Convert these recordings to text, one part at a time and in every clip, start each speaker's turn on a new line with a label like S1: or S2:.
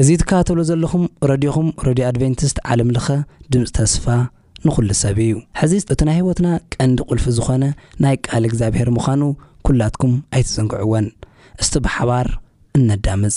S1: እዚ ትከታተልዎ ዘለኹም ረድዮኹም ረድዮ ኣድቨንቲስት ዓለም ለኸ ድምጺ ተስፋ ንኹሉ ሰብ እዩ። ሕዚ እቲ ናይ ህይወትና ቀንዲ ቁልፊ ዝኾነ ናይ ቃል እግዚኣብሔር ምዃኑ ኩላትኩም ኣይትዘንግዕዎን። እስቲ ብሓባር
S2: እነዳምጽ።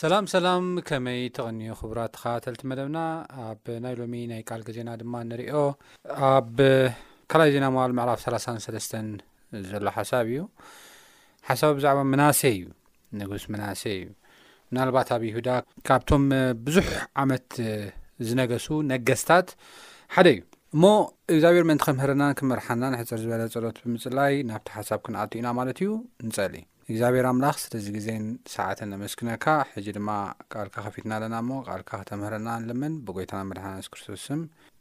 S3: ሰላም ሰላም ከመይ ተቐንዩ ክቡራት ተኸታተልቲ መደብና ኣብ ናይ ሎሚ ናይ ቃል ግዜና ድማ ንሪኦ ኣብ ካልኣይ ዜና መዋል ምዕራፍ ሰላሳን ሰለስተን ዘሎ ሓሳብ እዩ ሓሳብ ብዛዕባ ምናሰ እዩ ንጉስ ምናሰ እዩ ምናልባት ኣብ ይሁዳ ካብቶም ብዙሕ ዓመት ዝነገሱ ነገስታት ሓደ እዩ እሞ እግዚኣብሔር ምእንቲ ከምህርናን ክመርሓናን ሕፅር ዝበለ ፀሎት ብምፅላይ ናብቲ ሓሳብ ክንኣቱ ኢና ማለት እዩ ንፀሊ እግዚኣብሔር ኣምላኽ ስለዚ ግዜን ሰዓትን ነመስግነካ ሕጂ ድማ ቃልካ ከፊትና ኣለና እሞ ቃልካ ከተምህረና ንልምን ብጎይታና መድሓና የሱስ ክርስቶስ ስም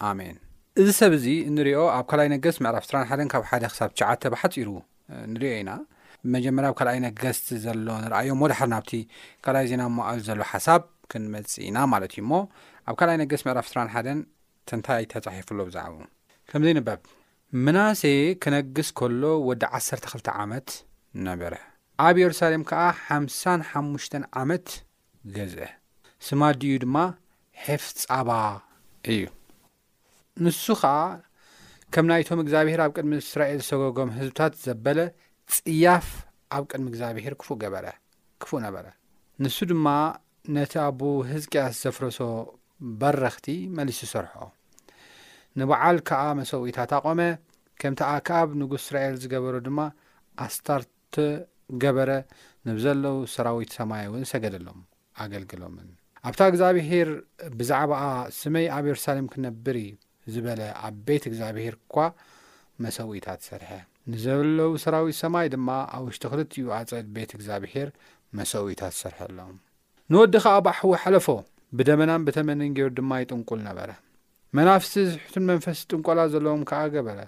S3: ኣሜን እዚ ሰብ እዚ እንሪኦ ኣብ ካልኣይ ነገስት ምዕራፍ ዕስራን ሓደን ካብ ሓደ ክሳብ ትሽዓተ ብሓፂሩ ንሪኦ ኢና መጀመርያ ኣብ ካልኣይ ነገስት ዘሎ ንርኣዮ እሞ ድሓር ናብቲ ካልኣይ ዜና መዋእል ዘሎ ሓሳብ ክንመፅእ ኢና ማለት እዩ እሞ ኣብ ካልኣይ ነገስት ምዕራፍ ዕስራን ሓደን ተንታይ ተፃሒፉ ኣሎ ብዛዕባኡ ከምዚ ይንበብ ምናሴ ኽነግስ ከሎ ወዲ ዓሰርተ ክልተ ዓመት ነበረ፣ ኣብ የሩሳሌም ከኣ ሓምሳን ሓሙሽተን ዓመት ገዝአ። ስም ኣዲኡ ድማ ሔፍጻባ እዩ፣ ንሱ ኸኣ ከም ናይቶም እግዚኣብሄር ኣብ ቅድሚ እስራኤል ዝሰጐጎም ህዝብታት ዘበለ ጽያፍ ኣብ ቅድሚ እግዚኣብሄር ክፉእ ገበረ። ክፉእ ነበረ። ንሱ ድማ ነቲ ኣቦ ህዝቅያስ ዘፍረሶ በረኽቲ መሊሱ ሰርሖ፣ ንበዓል ከኣ መሰውኢታት ኣቖመ፣ ከምቲ ኣክኣብ ንጉስ እስራኤል ዝገበሮ ድማ ኣስታርት ገበረ፣ ንብዘለዉ ሰራዊት ሰማይ እውን ሰገደሎም ኣገልግሎምን። ኣብታ እግዚኣብሄር ብዛዕባኣ ስመይ ኣብ የሩሳሌም ክነብር እዩ ዝበለ ኣብ ቤት እግዚኣብሄር እኳ መሰውኢታት ሰርሐ። ንዘለዉ ሰራዊት ሰማይ ድማ ኣብ ውሽጢ ክልቲኡ ኣጸድ ቤት እግዚኣብሄር መሰውኢታት ሰርሐሎም። ንወዲ ኸኣ ባሕዊ ሐለፎ፣ ብደመናን ብተመንን ገይሩ ድማ ይጥንቁል ነበረ። መናፍስቲ ዝሕቱን መንፈስ ጥንቈላ ዘለዎም ከኣ ገበረ።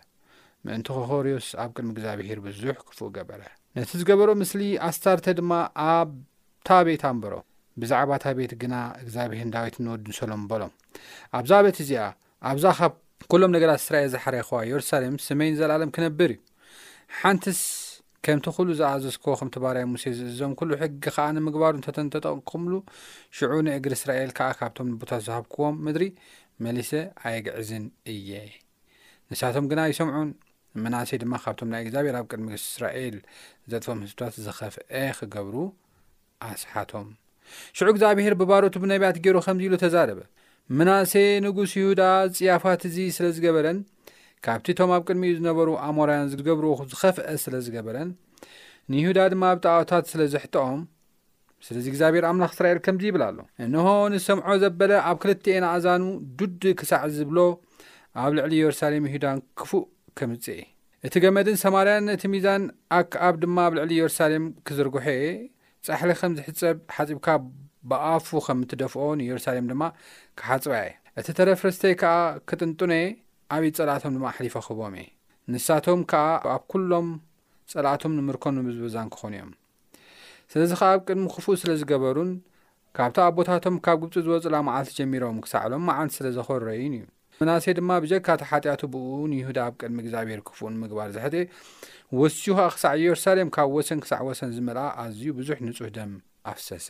S3: ምእንቲ ኾኾርዮስ ኣብ ቅድሚ እግዚኣብሄር ብዙሕ ክፉእ ገበረ። ነቲ ዝገበሮ ምስሊ ኣስታርተ ድማ ኣብ ኣብታ ቤት ኣንበሮ። ብዛዕባ እታ ቤት ግና እግዚኣብሄር ንዳዊትን ንወዱ ንሰሎምን በሎም፣ ኣብዛ ቤት እዚኣ ኣብዛ ኻብ ኵሎም ነገራት እስራኤል ዝሓረይክዋ የሩሳሌም ስመይ ንዘለኣለም ኪነብር እዩ። ሓንትስ ከምቲ ዅሉ ዝኣዘዝክዎ፣ ከምቲ ባርያይ ሙሴ ዝእዝዞም ኵሉ ሕጊ ኸኣ ንምግባሩ እንተ ተንተጠቕኩምሉ፣ ሽዑ ንእግሪ እስራኤል ከኣ ካብቶም ንቦታት ዝሃብክዎም ምድሪ መሊሰ ኣየግዕዝን እየ። ንሳቶም ግና ኣይሰምዑን፣ ምናሴ ድማ ካብቶም ናይ እግዚኣብሄር ኣብ ቅድሚ እስራኤል ዘጥፍኦም ህዝብታት ዝኸፍኤ ኺገብሩ ኣስሓቶም። ሽዑ እግዚኣብሄር ብባሮቱ ብነብያት ገይሩ ኸምዚ ኢሉ ተዛረበ፣ ምናሴ ንጉስ ይሁዳ ጽያፋት እዚ ስለ ዝገበረን ካብቲ እቶም ኣብ ቅድሚኡ ዝነበሩ ኣሞራውያን ዝገብርዎ ዝኸፍአ ስለ ዝገበረን ንይሁዳ ድማ ኣብ ጣዖታት ስለ ዘሕጥኦም ስለዚ እግዚኣብሔር ኣምላኽ እስራኤል ከምዚ ይብል ኣሎ እንሆ ንሰምዖ ዘበለ ኣብ ክልቲኤን ኣእዛኑ ዱድ ክሳዕ ዝብሎ ኣብ ልዕሊ የሩሳሌም ይሁዳን ክፉእ ከምጽእ እቲ ገመድን ሰማርያን እቲ ሚዛን ኣክኣብ ድማ ኣብ ልዕሊ የሩሳሌም ክዝርግሖ'የ፣ ጻሕሊ ኸም ዚሕጸብ፣ ሓጺብካ ብኣፉ ኸም እትደፍኦ፣ ንየሩሳሌም ድማ ክሓጽባ'የ። እቲ ተረፍ ርስተይ ከኣ ክጥንጥኖ'የ፣ ኣብ ኢድ ጸላእቶም ድማ ኣሕሊፈ ኽህቦም'የ፣ ንሳቶም ከኣ ኣብ ኵሎም ጸላእቶም ንምርኮን ምብዝበዛን ኪዀኑ'ዮም። ስለዚ ኸኣ ኣብ ቅድሚ ክፉእ ስለ ዝገበሩን ካብታ ኣቦታቶም ካብ ግብጺ ዝወጹላ መዓልቲ ጀሚሮም ክሳዕ ሎም መዓልቲ ስለ ዘዀረዩን እዩ። ምናሴ ድማ ብጀካ እቲ ሓጢኣቱ ብእኡ ንይሁዳ ኣብ ቅድሚ እግዚኣብሄር ክፉእ ንምግባር ዘሕጥኤ ወሲኹ ኸኣ ክሳዕ ኢየሩሳሌም ካብ ወሰን ክሳዕ ወሰን ዝመልኣ ኣዝዩ ብዙሕ ንጹህ ደም ኣፍሰሰ።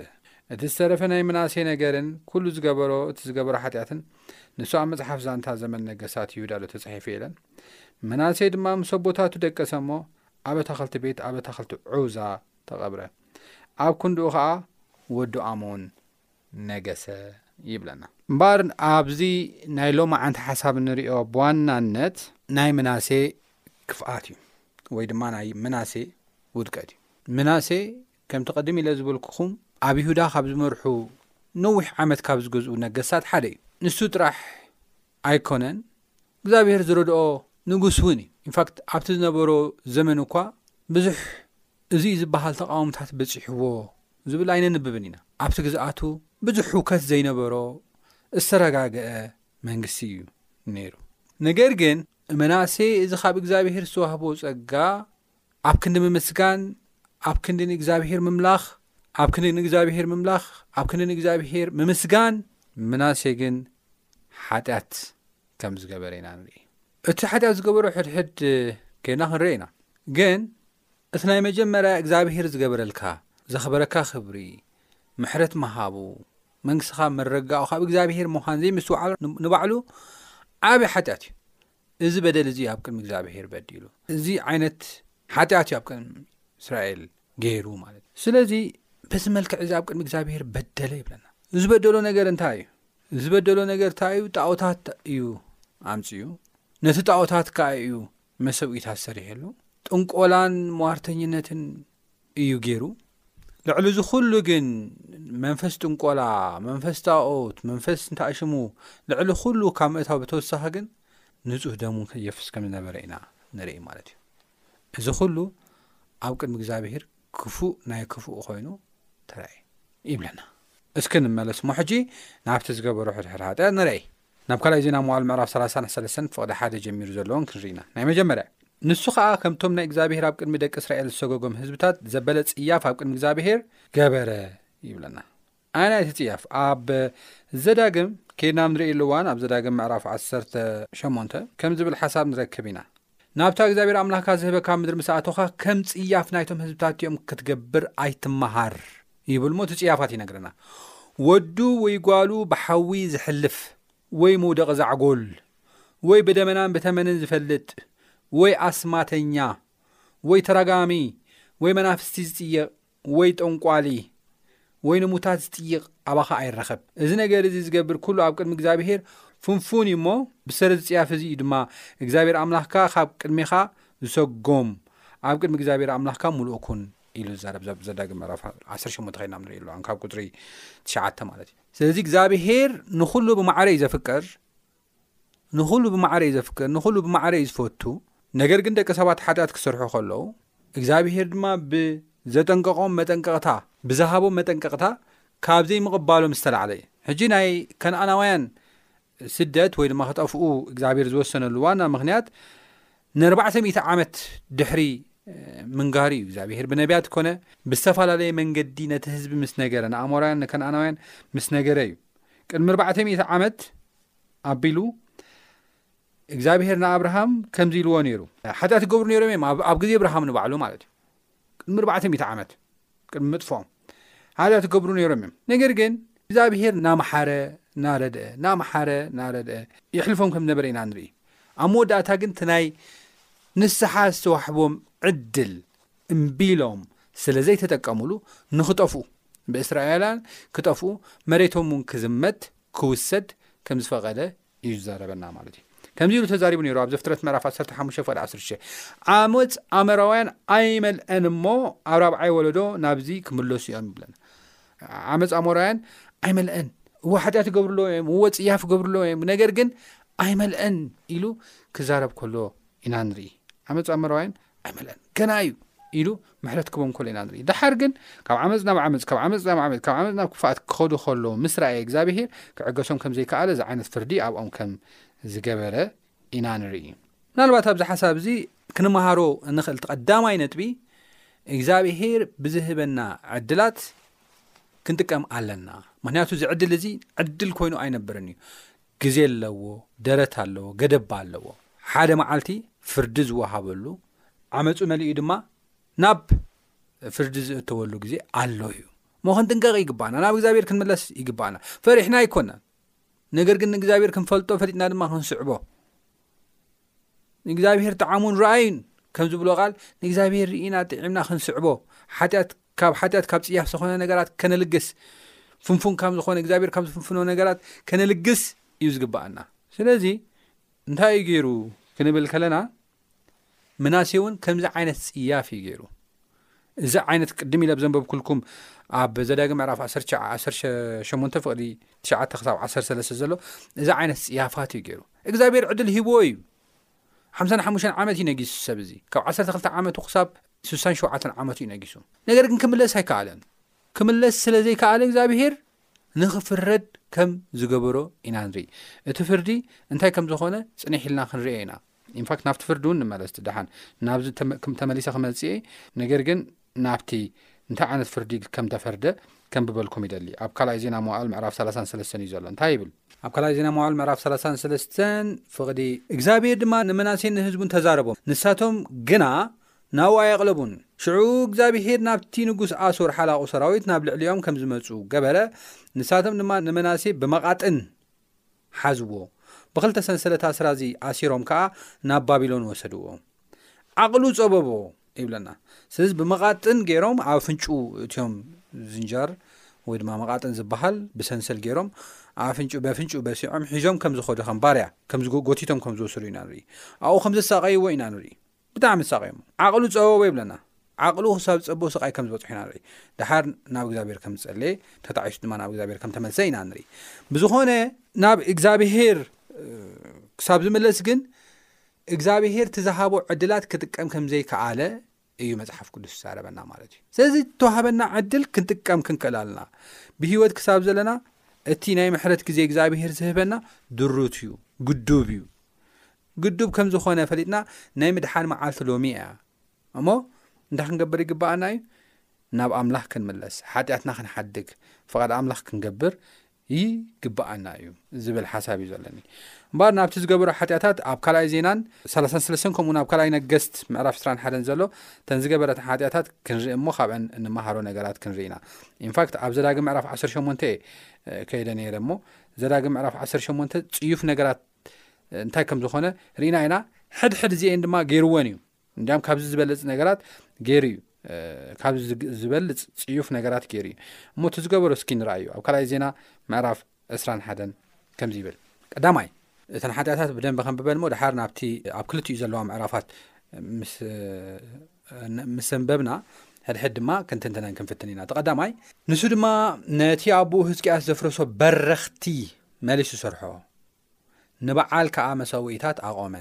S3: እቲ ዝተረፈ ናይ ምናሴ ነገርን ኵሉ ዝገበሮ እቲ ዝገበሮ ሓጢኣትን ንሱ ኣብ መጽሓፍ ዛንታ ዘመን ነገሳት ይሁዳዶ ተጻሒፉ የለን። ምናሴ ድማ ምስ ኣቦታቱ ደቀሰ እሞ ኣብ ኣታኽልቲ ቤት ኣብ ኣታኽልቲ ዑዛ ተቐብረ። ኣብ ክንድኡ ኸኣ ወዱ ኣሞን ነገሰ ይብለና። እምበኣር ኣብዚ ናይ ሎማዓንቲ ሓሳብ እንርእዮ ብዋናነት ናይ ምናሴ ክፍኣት እዩ ወይ ድማ ናይ ምናሴ ውድቀት እዩ። ምናሴ ከምቲ ቅድም ኢለ ዝበልኩኹም ኣብ ይሁዳ ካብ ዝመርሑ ነዊሕ ዓመት ካብ ዝገዝኡ ነገስታት ሓደ እዩ። ንሱ ጥራሕ ኣይኮነን እግዛብሄር ዝረድኦ ንጉስ ውን እዩ ኢንፋክት ኣብቲ ዝነበሮ ዘመን እኳ ብዙሕ እዚ እዩ ዝባሃል ተቃውምታት በጺሕዎ ዝብል ኣይነንብብን ኢና ኣብቲ ግዝኣቱ ብዙሕ ህውከት ዘይነበሮ እዝተረጋገኣ መንግስቲ እዩ ነይሩ ነገር ግን መናእሰይ እዚ ካብ እግዛብሄር ዝተዋህቦ ጸጋ ኣብ ክንዲ ምምስጋን፣ ኣብ ክንዲ ንእግዚኣብሄር ምምላኽ፣ ኣብ ክንዲ ንእግዚኣብሄር ምምላኽ፣ ኣብ ክንዲ ንእግዚኣብሄር ምምስጋን፣ ምናሴ ግን ሓጢኣት ከም ዝገበረ ኢና ንርኢ። እቲ ሓጢኣት ዝገበሮ ሕድሕድ ጌና ክንርኢ ኢና። ግን እቲ ናይ መጀመርያ እግዚኣብሄር ዝገበረልካ ዘኽበረካ ክብሪ፣ ምሕረት ምሃቡ፣ መንግስኻ ምርጋኡ ካብ እግዚኣብሄር ምዃን ዘይምስትውዓሉ ንባዕሉ ዓቢ ሓጢኣት እዩ። እዚ በደል እዚ ኣብ ቅድሚ እግዚኣብሄር በዲሉ እዚ ዓይነት ሓጢኣት እዩ ኣብ ቅድሚ እስራኤል ገይሩ ማለት እዩ ስለዚ በዚ መልክዕ እዚ ኣብ ቅድሚ እግዚኣብሄር በደለ ይብለና ዝበደሎ ነገር እንታይ እዩ ዝበደሎ ነገር እንታይ እዩ ጣኦታት እዩ ኣምፅኡ ነቲ ጣኦታት ከዓ እዩ መሰብኢታት ሰሪሐሉ ጥንቆላን መዋርተኝነትን እዩ ገይሩ ልዕሊ እዚ ኩሉ ግን መንፈስ ጥንቆላ መንፈስ ጣኦት መንፈስ እንታይ ሽሙ ልዕሊ ኩሉ ካብ ምእታው ብተወሳኺ ግን ንጹህ ደሙ የፍስ ከም ዝነበረ ኢና ንርኢ ማለት እዩ እዚ ኩሉ ኣብ ቅድሚ እግዚኣብሄር ክፉእ ናይ ክፉእ ኮይኑ ተራእየ ይብለና እስኪ ንመለስ ሞ ሕጂ ናብቲ ዝገበሮ ሕድሕድ ሃጢያ ንረይ ናብ ካልኣይ ዜና መዋዕል ምዕራፍ ሰላሳን ሰለስተን ፍቕዲ ሓደ ጀሚሩ ዘለዎን ክንርኢ ኢና። ናይ መጀመርያ፣ ንሱ ኸኣ ከምቶም ናይ እግዚኣብሄር ኣብ ቅድሚ ደቂ እስራኤል ዝሰጎጎም ህዝብታት ዘበለ ጽያፍ ኣብ ቅድሚ እግዚኣብሄር ገበረ ይብለና። ኣየናይ እቲ ጽያፍ? ኣብ ዘዳግም ከይድና ኣብ ንርእየሉ እዋን፣ ኣብ ዘዳግም ምዕራፍ ዓሰርተ ሸሞንተ ከምዚ ዝብል ሓሳብ ንረክብ ኢና፣ ናብታ እግዚኣብሄር ኣምላኽካ ዝህበካ ምድሪ ምስ ኣተውካ፣ ከም ጽያፍ ናይቶም ህዝብታት እቲኦም ክትገብር ኣይትመሃር ይብልሞ እቲ ጽያፋት ይነግረና ወዱ ወይ ጓሉ ብሓዊ ዝሕልፍ ወይ መውደቒ ዛዕጎል ወይ ብደመናን ብተመንን ዝፈልጥ ወይ ኣስማተኛ ወይ ተራጋሚ ወይ መናፍስቲ ዝጥይቕ ወይ ጠንቋሊ ወይ ንሙታት ዝጥይቕ ኣባኻ ኣይረኸብ እዚ ነገር እዚ ዝገብር ኩሉ ኣብ ቅድሚ እግዚኣብሄር ፍንፉን እዩ እሞ ብሰሪ ዝጽያፍ እዚ እዩ ድማ እግዚኣብሄር ኣምላኽካ ካብ ቅድሜኻ ዝሰጎም ኣብ ቅድሚ እግዚኣብሄር ኣምላኽካ ምሉእ ኩን ኢሉ ዝዛረብ ዛብ ዘዳግም ምዕራፍ ዓሰር ሸሞንተ ከይና ንሪኢ ኣለዋ ካብ ቁፅሪ ትሽዓተ ማለት እዩ ስለዚ እግዚኣብሄር ንኩሉ ብማዕረ እዩ ዘፍቅር ንኩሉ ብማዕረ እዩ ዘፍቅር ንኩሉ ብማዕረ እዩ ዝፈቱ ነገር ግን ደቂ ሰባት ሓጢኣት ክስርሑ ከለዉ እግዚኣብሄር ድማ ብዘጠንቀቖም መጠንቀቕታ ብዝሃቦም መጠንቀቕታ ካብዘይ ምቕባሎም ዝተላዕለ እዩ ሕጂ ናይ ከነኣናውያን ስደት ወይ ድማ ክጠፍኡ እግዚኣብሔር ዝወሰነሉ ዋና ምኽንያት ንኣርባዕተ ሚእቲ ዓመት ድሕሪ ምንጋሩ እዩ። እግዚኣብሔር ብነቢያት ኮነ ብዝተፈላለየ መንገዲ ነቲ ህዝቢ ምስ ነገረ ንኣሞራውያን ንከነኣናውያን ምስ ነገረ እዩ። ቅድሚ ኣርባዕተ ሚእቲ ዓመት ኣቢሉ እግዚኣብሔር ንኣብርሃም ከምዚ ኢልዎ ነይሩ። ሓጢኣት ይገብሩ ነይሮም እዮም ኣብ ግዜ ኣብርሃም ንባዕሉ ማለት እዩ። ቅድሚ ኣርባዕተ ሚእቲ ዓመት ቅድሚ ምጥፍኦም ሃዳ ትገብሩ ነይሮም እዮም ነገር ግን እግዚኣብሄር ናመሓረ ናረድአ ናመሓረ ናረድአ ይሕልፎም ከም ዝነበረ ኢና ንርኢ ኣብ መወዳእታ ግን እቲ ናይ ንስሓ ዝተዋሕቦም ዕድል እምቢሎም ስለ ዘይተጠቀምሉ ንክጠፍኡ ብእስራኤላን ክጠፍኡ መሬቶም እውን ክዝመት ክውሰድ ከም ዝፈቐደ እዩ ዝዛረበና ማለት እዩ ከምዚ ኢሉ ተዛሪቡ ነይሩ ኣብ ዘፍጥረት ምዕራፍ 15 ፍቅዲ 16 ዓመፅ ኣመራውያን ኣይመልአን እሞ ኣብ ራብዓይ ወለዶ ናብዚ ክምለሱ እዮም ይብለና ዓመፅ ኣሞራውያን ኣይመልአን እዎ ሓጢኣት ይገብርሎ እዮም እዎ ፅያፍ ይገብርሎ እዮም ነገር ግን ኣይመልአን ኢሉ ክዛረብ ከሎ ኢና ንርኢ ዓመፅ ኣመራውያን ኣይመልአን ገና እዩ ኢሉ ምሕረት ክቦም ከሎ ኢና ንርኢ ደሓር ግን ካብ ዓመፅ ናብ ዓመፅ ካብ ዓመፅ ናብ ዓመፅ ካብ ዓመፅ ናብ ክፋኣት ክኸዱ ከለዉ ምስ ረኣየ እግዚኣብሄር ክዕገሶም ከም ዘይከኣለ እዚ ዓይነት ፍርዲ ኣብኦም ከም ዝገበረ ኢና ንርኢ ምናልባት ኣብዚ ሓሳብ እዚ ክንመሃሮ እንኽእል እቲ ቀዳማይ ነጥቢ እግዚኣብሄር ብዝህበና ዕድላት ክንጥቀም ኣለና ምክንያቱ እዚ ዕድል እዚ ዕድል ኮይኑ ኣይነብርን እዩ ግዜ ኣለዎ ደረት ኣለዎ ገደብ ኣለዎ ሓደ መዓልቲ ፍርዲ ዝወሃበሉ ዓመጹ መሊኡ ድማ ናብ ፍርዲ ዝእተወሉ ግዜ ኣሎ እዩ እሞ ክንጥንቀቕ ይግባኣና ናብ እግዚኣብሔር ክንምለስ ይግባኣና ፈሪሕና ኣይኮናን ነገር ግን ንእግዚኣብሔር ክንፈልጦ ፈሊጥና ድማ ክንስዕቦ ንእግዚኣብሄር ጣዓሙን ረኣዩን ከም ዝብሎ ቃል ንእግዚኣብሄር ርኢና ጥዒምና ክንስዕቦ ሓጢኣት ካብ ሓጢኣት ካብ ፅያፍ ዝኾነ ነገራት ከነልግስ ፍንፉን ካም ዝኾነ እግዚኣብሔር ካብ ዝፍንፍኖ ነገራት ከነልግስ እዩ ዝግባኣና ስለዚ እንታይ እዩ ገይሩ ክንብል ከለና ምናሴውን ከምዚ ዓይነት ጽያፍ እዩ ገይሩ። እዚ ዓይነት ቅድም ኢለ ዘንበብኩልኩም ኣብ ዘዳግም ምዕራፍ 18 ፍቕዲ 9 ክሳብ 13 ዘሎ እዚ ዓይነት ጽያፋት እዩ ገይሩ እግዚኣብሔር ዕድል ሂብዎ እዩ ሓምሳን ሓሙሽተን ዓመት እዩ ነጊሱ ሰብ እዚ ካብ ዓሰርተ ክልተ ዓመቱ ክሳብ ስሳን ሸውዓተን ዓመቱ እዩ ነጊሱ ነገር ግን ክምለስ ኣይከኣለን ክምለስ ስለ ዘይከኣለ እግዚኣብሄር ንኽፍረድ ከም ዝገበሮ ኢና ንርኢ እቲ ፍርዲ እንታይ ከም ዝኾነ ጽኒሕ ኢልና ክንርዮ ኢና ኢንፋክት ናብቲ ፍርዲ እውን ንመለስቲ ደሓን ናብዚ ተመሊሰ ክመፅእ እየ ነገር ግን ናብቲ እንታይ ዓይነት ፍርዲ ከም ተፈርደ ከምብበልኩም ይደሊ ኣብ ካልኣይ ዜና መዋዕል ምዕራፍ 33 እዩ ዘሎ እንታይ ይብል ኣብ ካልኣይ ዜና መዋዕል ምዕራፍ 33 ፍቕዲ እግዚኣብሄር ድማ ንመናሴን ንህዝቡን ተዛረቦም ንሳቶም ግና ናብኡ ኣየቕለቡን ሽዑ እግዚኣብሄር ናብቲ ንጉስ ኣሶር ሓላቑ ሰራዊት ናብ ልዕሊኦም ከም ዝመፁ ገበረ ንሳቶም ድማ ንመናሴ ብመቓጥን ሓዝዎ፣ ብኽልተ ሰንሰለት ኣስራዚ ኣሲሮም ከኣ ናብ ባቢሎን ወሰድዎ። ዓቕሉ ጸበቦ ይብለና። ስለዚ ብመቓጥን ገይሮም ኣብ ኣፍንጩ እትዮም ዝንጃር ወይ ድማ መቓጥን ዝበሃል ብሰንሰል ገይሮም ኣፍንጩ በፍንጩ በሲዖም ሒዞም ከም ዝኸዱ ከም ባርያ ከም ጎቲቶም ከም ዝወሰዱ ኢና ንርኢ። ኣብኡ ከም ዘሳቐይዎ ኢና ንርኢ። ብጣዕሚ ተሳቂሙ ዓቅሉ ጸበቦ ይብለና ዓቅሉ ክሳብ ዝጸብቦ ስቃይ ከም ዝበጽሖ ኢና ንርኢ ደሓር ናብ እግዛብሄር ከም ዝጸለየ ተታዒሱ ድማ ናብ እግዛብሄር ከም ተመልሰ ኢና ንርኢ ብዝኾነ ናብ እግዛብሄር ክሳብ ዝምለስ ግን እግዚኣብሄር ትዝሃቦ ዕድላት ክጥቀም ከም ዘይከኣለ እዩ መፅሓፍ ቅዱስ ዝዛረበና ማለት እዩ ስለዚ ተዋህበና ዕድል ክንጥቀም ክንክእል ኣለና ብሂወት ክሳብ ዘለና እቲ ናይ ምሕረት ግዜ እግዚኣብሄር ዝህበና ድሩት እዩ ግዱብ እዩ ግዱብ ከም ዝኾነ ፈሊጥና ናይ ምድሓን መዓልቲ ሎሚ እያ እሞ እንታይ ክንገብር ይግብኣና እዩ? ናብ ኣምላኽ ክንምለስ፣ ሓጢኣትና ክንሓድግ፣ ፍቓድ ኣምላኽ ክንገብር ይግብኣና እዩ ዝብል ሓሳብ እዩ ዘለኒ። እምበኣር ናብቲ ዝገበሮ ሓጢኣታት ኣብ ካልኣይ ዜናን ሰላሳን ሰለስተን ከምኡውን ኣብ ካልኣይ ነገስት ምዕራፍ ዕስራን ሓደን ዘሎ እተን ዝገበረትን ሓጢኣታት ክንርኢ እሞ ካብአን እንመሃሮ ነገራት ክንርኢ ኢና። ኢንፋክት ኣብ ዘዳግም ምዕራፍ ዓሰርተ ሸሞንተ እየ ከይደ ነይረ እሞ ዘዳግም ምዕራፍ ዓሰርተ ሸሞንተ ጽዩፍ ነገራት እንታይ ከም ዝኾነ ርኢና ኢና ሕድሕድ እዚአን ድማ ገይርወን እዩ እንዲያም ካብዚ ዝበለፅ ነገራት ገይሩ እዩ ካብዚ ዝበልፅ ፅዩፍ ነገራት ገይሩ እዩ እሞ እቲ ዝገበሩ እስኪ ንርኣዩ ኣብ ካልኣይ ዜና ምዕራፍ 2ስራን ሓደን ከምዚ ይብል ቀዳማይ እተን ሓጢኣታት ብደንቢ ከንብበን ሞ ድሓር ናብቲ ኣብ ክልት እዩ ዘለዋ ምዕራፋት ምስ ኣንበብና ሕድሕድ ድማ ክንትንተነን ክንፍትን ኢና ተቀዳማይ ንሱ ድማ ነቲ ኣቦኡ ህዝቅያስ ዘፍረሶ በረኽቲ መሊሱ ሰርሖ ንበዓል ከኣ መሰውኢታት ኣቖመ።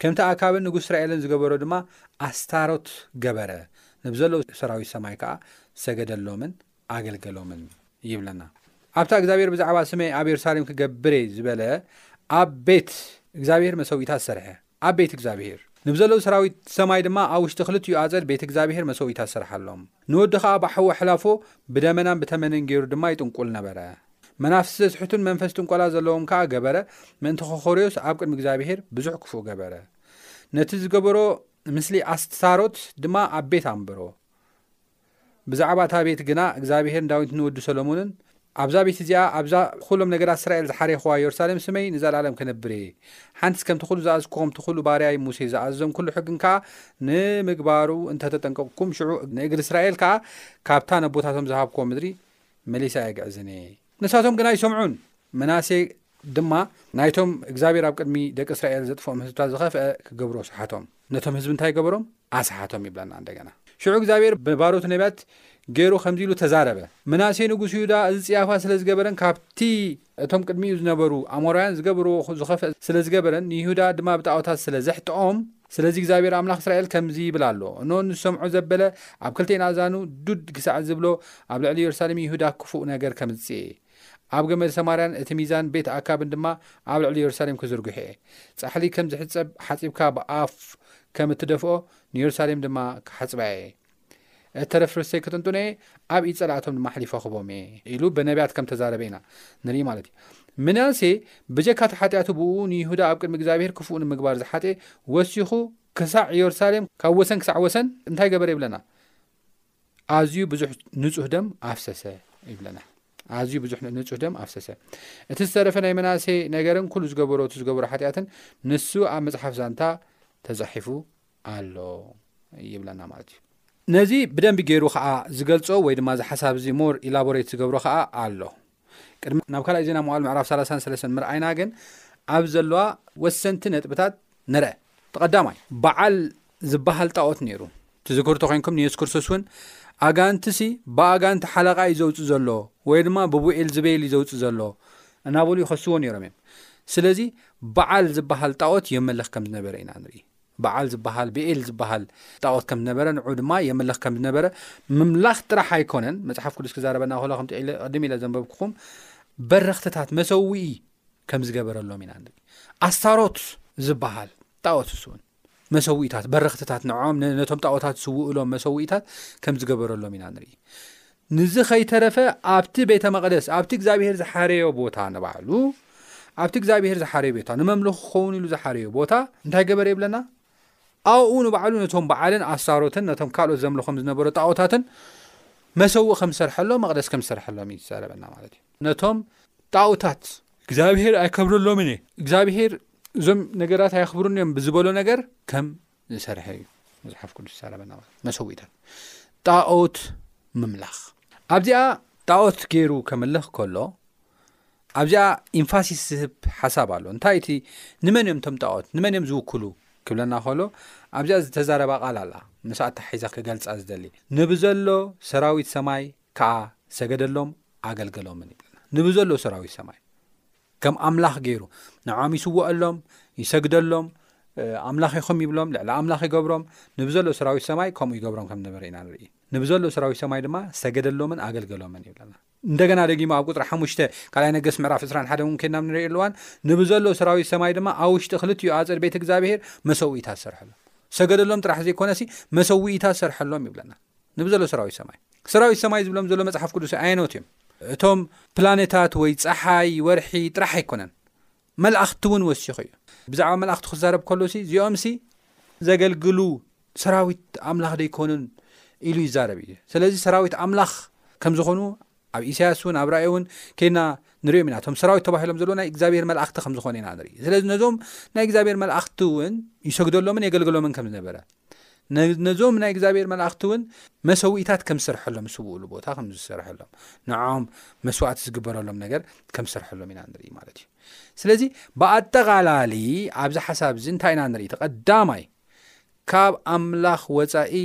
S3: ከምቲ ኣካብን ንጉስ እስራኤልን ዝገበሮ ድማ ኣስታሮት ገበረ፣ ንብዘለዉ ሰራዊት ሰማይ ከኣ ሰገደሎምን ኣገልገሎምን ይብለና። ኣብታ እግዚኣብሄር ብዛዕባ ስመይ ኣብ የሩሳሌም ክገብር እየ ዝበለ ኣብ ቤት እግዚኣብሄር መሰውኢታት ሰርሐ። ኣብ ቤት እግዚኣብሄር ንብዘለዉ ሰራዊት ሰማይ ድማ ኣብ ውሽጢ ክልቲኡ ኣፀድ ቤት እግዚኣብሄር መሰውኢታት ሠርሓሎም። ንወዲ ኸዓ ብሓዊ ኣሕላፎ፣ ብደመናን ብተመንን ገይሩ ድማ ይጥንቁል ነበረ። መናፍስቲ ዘስሕቱን መንፈስ ጥንቆላ ዘለዎም ከዓ ገበረ፣ ምእንቲ ኾኾርዮስ ኣብ ቅድሚ እግዚኣብሄር ብዙሕ ክፉእ ገበረ። ነቲ ዝገበሮ ምስሊ ኣስታሮት ድማ ኣብ ቤት ኣንበሮ። ብዛዕባ እታ ቤት ግና እግዚኣብሄር ንዳዊትን ንወዱ ሰሎሞንን፣ ኣብዛ ቤት እዚኣ፣ ኣብዛ ዅሎም ነገዳት እስራኤል ዝሓሬኽዋ የሩሳሌም ስመይ ንዘለኣለም ኪነብር እየ። ሓንትስ ከምቲ ዅሉ ዝኣዝኩ ኸምቲ ዅሉ ባርያይ ሙሴ ዝኣዘዞም ኵሉ ሕግን ከኣ ንምግባሩ እንተ ተጠንቀቕኩም፣ ሽዑ ንእግሪ እስራኤል ከኣ ካብታ ነቦታቶም ዝሃብክዎ ምድሪ መሊሰ ኣይግዕዝን እየ። ንሳቶም ግን ኣይሰምዑን። ምናሴ ድማ ናይቶም እግዚኣብሔር ኣብ ቅድሚ ደቂ እስራኤል ዘጥፍኦም ህዝብታት ዝኸፍአ ክገብሮ ሰሓቶም። ነቶም ህዝቢ እንታይ ገበሮም? ኣሰሓቶም ይብለና እንደገና። ሽዑ እግዚኣብሔር ብባሮቱ ነቢያት ገይሩ ከምዚ ኢሉ ተዛረበ። ምናሴ ንጉስ ይሁዳ እዚ ጽያፋ ስለ ዝገበረን ካብቲ እቶም ቅድሚኡ ዝነበሩ ኣሞራውያን ዝገብርዎ ዝኸፍአ ስለ ዝገበረን ንይሁዳ ድማ ብጣዖታት ስለ ዘሕጥኦም ስለዚ እግዚኣብሄር ኣምላኽ እስራኤል ከምዚ ይብል ኣሎ፣ እንሆ ንዝሰምዖ ዘበለ ኣብ ክልቴን ኣእዛኑ ዱድ ክሳዕ ዝብሎ ኣብ ልዕሊ የሩሳሌምን ይሁዳ ክፉእ ነገር ከምጽእ እየ። ኣብ ገመድ ሰማርያን እቲ ሚዛን ቤት ኣካብን ድማ ኣብ ልዕሊ የሩሳሌም ክዝርግሖ እየ። ጻሕሊ ከም ዝሕጸብ ሓጺብካ ብኣፍ ከም እትደፍኦ ንየሩሳሌም ድማ ክሓጽባ እየ። እተረፍ ርስተይ ክጥንጥኖ እየ፣ ኣብ ኢድ ጸላእቶም ድማ ኣሕሊፈ ክህቦም እየ ኢሉ ብነብያት ከም እተዛረበ ኢና ንርኢ ማለት እዩ። ምናሴ ብጀካ እቲ ሓጢኣቱ ብእኡ ንይሁዳ ኣብ ቅድሚ እግዚኣብሄር ክፉእ ንምግባር ዝሓጥኤ ወሲኹ ክሳዕ ኢየሩሳሌም ካብ ወሰን ክሳዕ ወሰን እንታይ ገበረ ይብለና? ኣዝዩ ብዙሕ ንጹህ ደም ኣፍሰሰ ይብለና። ኣዝዩ ብዙሕ ንጹህ ደም ኣፍሰሰ። እቲ ዝተረፈ ናይ ምናሴ ነገርን ኩሉ ዝገበሮ እቲ ዝገበሮ ሓጢኣትን ንሱ ኣብ መጽሓፍ ዛንታ ተጻሒፉ ኣሎ ይብለና ማለት እዩ። ነዚ ብደንቢ ገይሩ ከኣ ዝገልጾ ወይ ድማ እዚ ሓሳብ እዚ ሞር ኢላቦሬት ዝገብሮ ከኣ ኣሎ። ቅድሚ ናብ ካልኣይ ዜና መዋዕል ምዕራፍ ሰላሳን ሰለስተን ምርኣይና ግን ኣብ ዘለዋ ወሰንቲ ነጥብታት ንርኣ። እቲ ቀዳማይ በዓል ዝበሃል ጣኦት ነይሩ። ትዝክሩ ተኮይንኩም ንየሱስ ክርስቶስ እውን ኣጋንትሲ ብኣጋንቲ ሓለቃ እዩ ዘውፅእ ዘሎ ወይ ድማ ብቡኤል ዝበየል እዩ ዘውፅእ ዘሎ እናበሉ ይኸስዎ ነይሮም እዮም። ስለዚ በዓል ዝበሃል ጣኦት የመልኽ ከም ዝነበረ ኢና ንርኢ። በዓል ዝበሃል ብኤል ዝበሃል ጣዖት ከም ዝነበረ ንዑ ድማ የምልኽ ከም ዝነበረ ምምላኽ ጥራሕ ኣይኮነን መፅሓፍ ቅዱስ ክዛረበና ከሎ ከምቲ ኢለ- ቅድም ኢለ ዘንበብኩኹም በረኽትታት መሰውኢ ከም ዝገበረሎም ኢና ንርኢ ኣስታሮት ዝበሃል ጣዖት ንሱ እውን መሰውኢታት በረኽትታት ንዖም ነቶም ጣዖታት ዝስውእሎም መሰውኢታት ከም ዝገበረሎም ኢና ንርኢ ንዚ ኸይተረፈ ኣብቲ ቤተ መቕደስ ኣብቲ እግዚኣብሄር ዝሓረዮ ቦታ ንባዕሉ ኣብቲ እግዚኣብሄር ዝሓረዮ ቦታ ንመምልኹ ክኸውን ኢሉ ዝሓረዮ ቦታ እንታይ ገበረ ይብለና ኣብኡ ንባዕሉ ነቶም በዓልን ኣስታሮትን ነቶም ካልኦት ዘምልኾም ዝነበሩ ጣዖታትን መሰውእ ከም ዝሰርሐሎም መቕደስ ከም ዝሰርሐሎም እዩ ዝዛረበና ማለት እዩ ነቶም ጣዖታት እግዚኣብሄር ኣይከብረሎምን እየ እግዚኣብሄር እዞም ነገራት ኣየኽብሩን እዮም ብዝበሎ ነገር ከም ዝሰርሐ እዩ መፅሓፍ ቅዱስ ይዛረበ ናብ መሰዊኢታት ጣኦት ምምላኽ ኣብዚኣ ጣኦት ገይሩ ከምልኽ ከሎ ኣብዚኣ ኢንፋሲስ ዝህብ ሓሳብ ኣሎ እንታይ እቲ ንመን እዮም ቶም ጣኦት ንመን እዮም ዝውክሉ ክብለና ከሎ ኣብዚኣ ዝተዛረባ ቓል ኣላ ምስ ኣታሒዛ ክገልፃ ዝደሊ ንብዘሎ ሰራዊት ሰማይ ከዓ ሰገደሎም ኣገልገሎምን ይብለና ንብዘሎ ሰራዊት ሰማይ ከም ኣምላኽ ገይሩ ንዖም ይስውኣሎም ይሰግደሎም ኣምላኽ ይኹም ይብሎም ልዕሊ ኣምላኽ ይገብሮም ንብዘሎ ሰራዊት ሰማይ ከምኡ ይገብሮም ከም ነበረ ኢና ንርኢ ንብዘሎ ሰራዊት ሰማይ ድማ ሰገደሎምን ኣገልገሎምን ይብለና እንደገና ደጊሞ ኣብ ቁፅሪ ሓሙሽተ ካልኣይ ነገስ ምዕራፍ 21 እውን ከድና ንሪኦ ኣለዋን ንብዘሎ ሰራዊት ሰማይ ድማ ኣብ ውሽጢ ክልትዮ ኣፅር ቤት እግዚኣብሄር መሰዊኢታት ዝሰርሐሎም ሰገደሎም ጥራሕ ዘይኮነሲ መሰዊኢታት ዝሰርሐሎም ይብለና ንብዘሎ ሰራዊት ሰማይ ሰራዊት ሰማይ ዝብሎም ዘሎ መጽሓፍ ቅዱስ ኣየኖት እዮም እቶም ፕላኔታት ወይ ፀሓይ ወርሒ ጥራሕ ኣይኮነን መልእኽቲ እውን ወሲኹ እዩ ብዛዕባ መልእኽቲ ክዛረብ ከሉ ሲ እዚኦም ሲ ዘገልግሉ ሰራዊት ኣምላኽ ደይኮኑን ኢሉ ይዛረብ እዩ ስለዚ ሰራዊት ኣምላኽ ከም ዝኾኑ ኣብ ኢሳያስ ውን ኣብ ራእይ ውን ኬድና ንሪኦም ኢና እቶም ሰራዊት ተባሂሎም ዘለዉ ናይ እግዚኣብሄር መልኣኽቲ ከም ዝኾኑ ኢና ንርኢ ስለዚ ነዞም ናይ እግዚኣብሄር መልኣኽቲ ውን ይሰግደሎምን የገልግሎምን ከም ዝነበረ ነዞም ናይ እግዚኣብሄር መልኣኽቲ ውን መሰውኢታት ከም ዝሰርሐሎም ስውእሉ ቦታ ከም ዝሰርሐሎም ንዖም መስዋእቲ ዝግበረሎም ነገር ከም ዝሰርሐሎም ኢና ንርኢ ማለት እዩ ስለዚ ብኣጠቓላሊ ኣብዚ ሓሳብ እዚ እንታይ ኢና ንርኢ ተቐዳማይ ካብ ኣምላኽ ወፃኢ